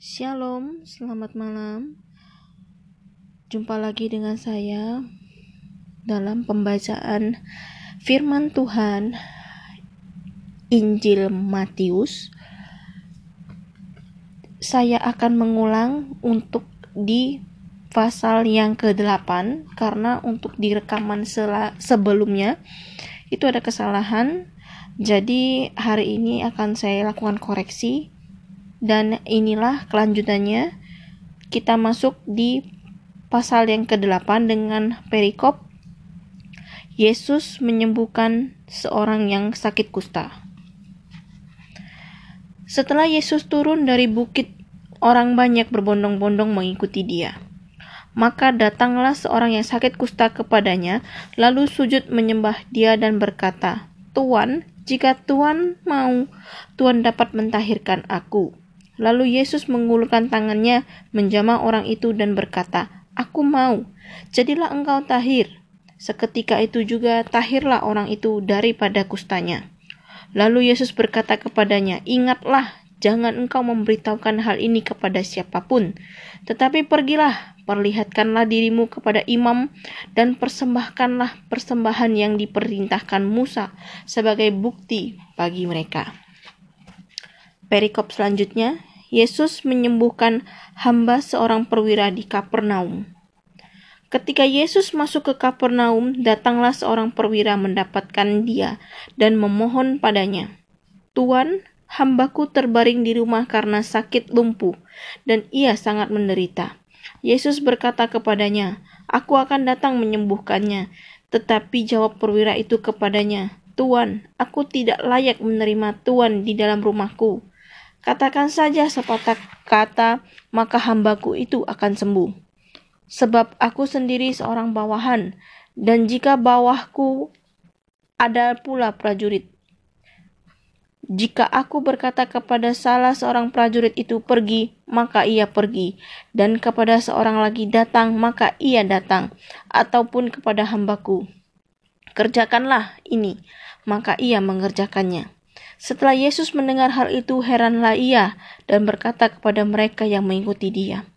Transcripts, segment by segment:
Shalom, selamat malam. Jumpa lagi dengan saya dalam pembacaan Firman Tuhan Injil Matius. Saya akan mengulang untuk di pasal yang ke-8 karena untuk di rekaman sebelumnya itu ada kesalahan. Jadi hari ini akan saya lakukan koreksi dan inilah kelanjutannya. Kita masuk di pasal yang ke-8 dengan perikop Yesus menyembuhkan seorang yang sakit kusta. Setelah Yesus turun dari bukit, orang banyak berbondong-bondong mengikuti dia. Maka datanglah seorang yang sakit kusta kepadanya, lalu sujud menyembah dia dan berkata, Tuan, jika Tuan mau, Tuan dapat mentahirkan aku. Lalu Yesus mengulurkan tangannya, menjamah orang itu dan berkata, Aku mau, jadilah engkau tahir. Seketika itu juga tahirlah orang itu daripada kustanya. Lalu Yesus berkata kepadanya, Ingatlah, jangan engkau memberitahukan hal ini kepada siapa pun, tetapi pergilah, perlihatkanlah dirimu kepada imam, dan persembahkanlah persembahan yang diperintahkan Musa sebagai bukti bagi mereka. Perikop selanjutnya, Yesus menyembuhkan hamba seorang perwira di Kapernaum. Ketika Yesus masuk ke Kapernaum, datanglah seorang perwira mendapatkan dia dan memohon padanya, "Tuan, hambaku terbaring di rumah karena sakit lumpuh, dan ia sangat menderita." Yesus berkata kepadanya, "Aku akan datang menyembuhkannya." Tetapi jawab perwira itu kepadanya, "Tuan, aku tidak layak menerima Tuan di dalam rumahku." Katakan saja sepatah kata, maka hambaku itu akan sembuh. Sebab aku sendiri seorang bawahan, dan jika bawahku ada pula prajurit. Jika aku berkata kepada salah seorang prajurit itu pergi, maka ia pergi, dan kepada seorang lagi datang, maka ia datang, ataupun kepada hambaku. Kerjakanlah ini, maka ia mengerjakannya. Setelah Yesus mendengar hal itu, heranlah ia dan berkata kepada mereka yang mengikuti dia,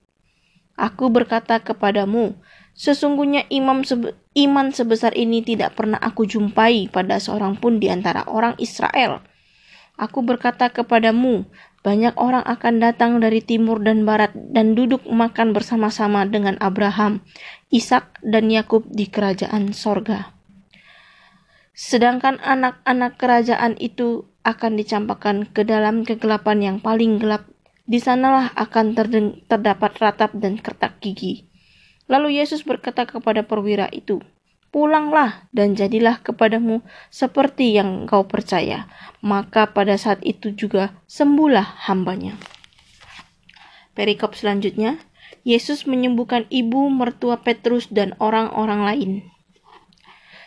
Aku berkata kepadamu, sesungguhnya imam sebe iman sebesar ini tidak pernah aku jumpai pada seorang pun di antara orang Israel. Aku berkata kepadamu, banyak orang akan datang dari timur dan barat dan duduk makan bersama-sama dengan Abraham, Ishak, dan Yakub di kerajaan sorga. Sedangkan anak-anak kerajaan itu akan dicampakkan ke dalam kegelapan yang paling gelap. Di sanalah akan terdapat ratap dan kertak gigi. Lalu Yesus berkata kepada perwira itu, Pulanglah dan jadilah kepadamu seperti yang kau percaya. Maka pada saat itu juga sembuhlah hambanya. Perikop selanjutnya, Yesus menyembuhkan ibu mertua Petrus dan orang-orang lain.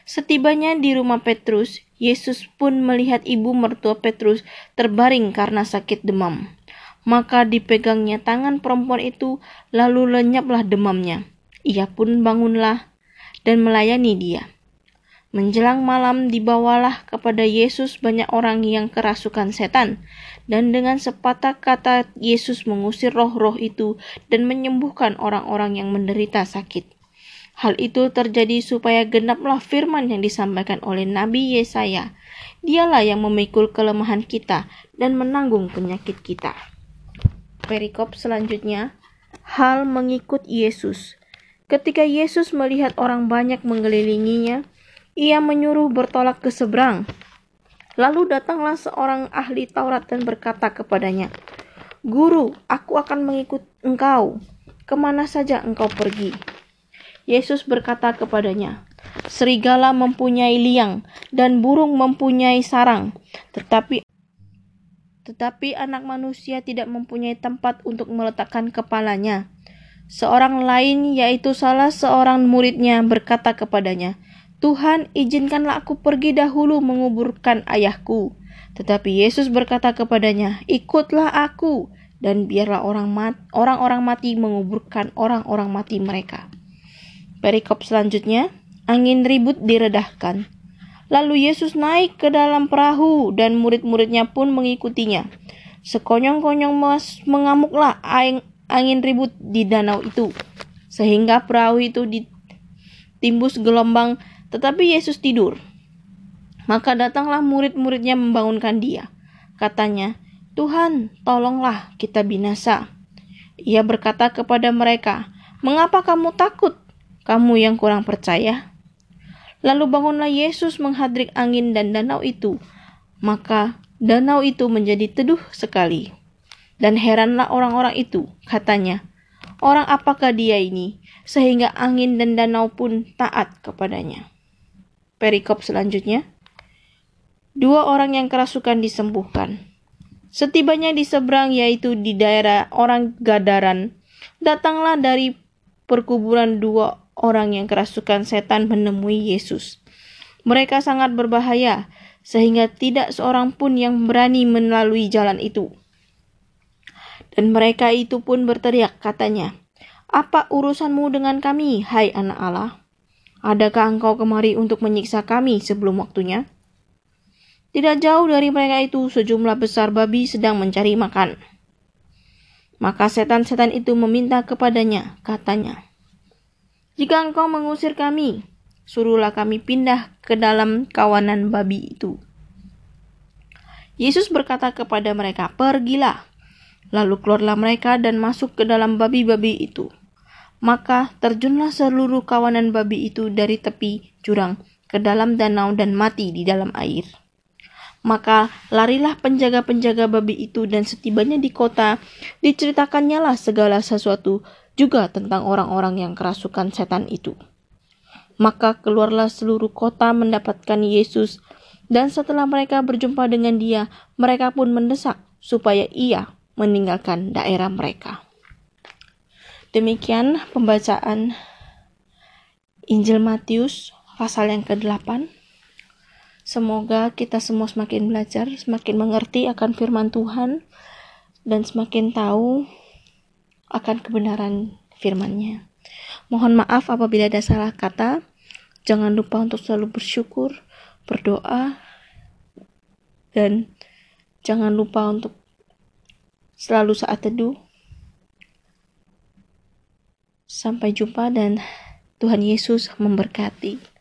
Setibanya di rumah Petrus, Yesus pun melihat ibu mertua Petrus terbaring karena sakit demam. Maka dipegangnya tangan perempuan itu, lalu lenyaplah demamnya. Ia pun bangunlah dan melayani dia. Menjelang malam dibawalah kepada Yesus banyak orang yang kerasukan setan, dan dengan sepatah kata Yesus mengusir roh-roh itu dan menyembuhkan orang-orang yang menderita sakit. Hal itu terjadi supaya genaplah firman yang disampaikan oleh Nabi Yesaya. Dialah yang memikul kelemahan kita dan menanggung penyakit kita. Perikop selanjutnya, hal mengikut Yesus. Ketika Yesus melihat orang banyak mengelilinginya, ia menyuruh bertolak ke seberang. Lalu datanglah seorang ahli Taurat dan berkata kepadanya, Guru, aku akan mengikut engkau, ke mana saja engkau pergi. Yesus berkata kepadanya, Serigala mempunyai liang dan burung mempunyai sarang, tetapi tetapi anak manusia tidak mempunyai tempat untuk meletakkan kepalanya. Seorang lain, yaitu salah seorang muridnya, berkata kepadanya, Tuhan, izinkanlah aku pergi dahulu menguburkan ayahku. Tetapi Yesus berkata kepadanya, Ikutlah aku, dan biarlah orang-orang mati menguburkan orang-orang mati mereka. Perikop selanjutnya, angin ribut diredahkan. Lalu Yesus naik ke dalam perahu dan murid-muridnya pun mengikutinya. Sekonyong-konyong mengamuklah angin ribut di danau itu, sehingga perahu itu ditimbus gelombang, tetapi Yesus tidur. Maka datanglah murid-muridnya membangunkan dia. Katanya, Tuhan, tolonglah kita binasa. Ia berkata kepada mereka, Mengapa kamu takut, kamu yang kurang percaya? Lalu bangunlah Yesus menghadrik angin dan danau itu. Maka danau itu menjadi teduh sekali. Dan heranlah orang-orang itu, katanya, Orang apakah dia ini, sehingga angin dan danau pun taat kepadanya. Perikop selanjutnya. Dua orang yang kerasukan disembuhkan. Setibanya di seberang, yaitu di daerah orang Gadaran, datanglah dari perkuburan dua orang yang kerasukan setan menemui Yesus. Mereka sangat berbahaya, sehingga tidak seorang pun yang berani melalui jalan itu. Dan mereka itu pun berteriak katanya, Apa urusanmu dengan kami, hai anak Allah? Adakah engkau kemari untuk menyiksa kami sebelum waktunya? Tidak jauh dari mereka itu sejumlah besar babi sedang mencari makan. Maka setan-setan itu meminta kepadanya, katanya, Jika engkau mengusir kami, suruhlah kami pindah ke dalam kawanan babi itu. Yesus berkata kepada mereka, Pergilah. Lalu keluarlah mereka dan masuk ke dalam babi-babi itu. Maka terjunlah seluruh kawanan babi itu dari tepi jurang ke dalam danau dan mati di dalam air. Maka larilah penjaga-penjaga babi itu dan setibanya di kota, diceritakannya lah segala sesuatu juga tentang orang-orang yang kerasukan setan itu. Maka keluarlah seluruh kota mendapatkan Yesus, dan setelah mereka berjumpa dengan dia, mereka pun mendesak supaya ia meninggalkan daerah mereka. Demikian pembacaan Injil Matius pasal yang ke-8. Semoga kita semua semakin belajar, semakin mengerti akan firman Tuhan, dan semakin tahu akan kebenaran firman-Nya. Mohon maaf apabila ada salah kata. Jangan lupa untuk selalu bersyukur, berdoa, dan jangan lupa untuk selalu saat teduh. Sampai jumpa dan Tuhan Yesus memberkati.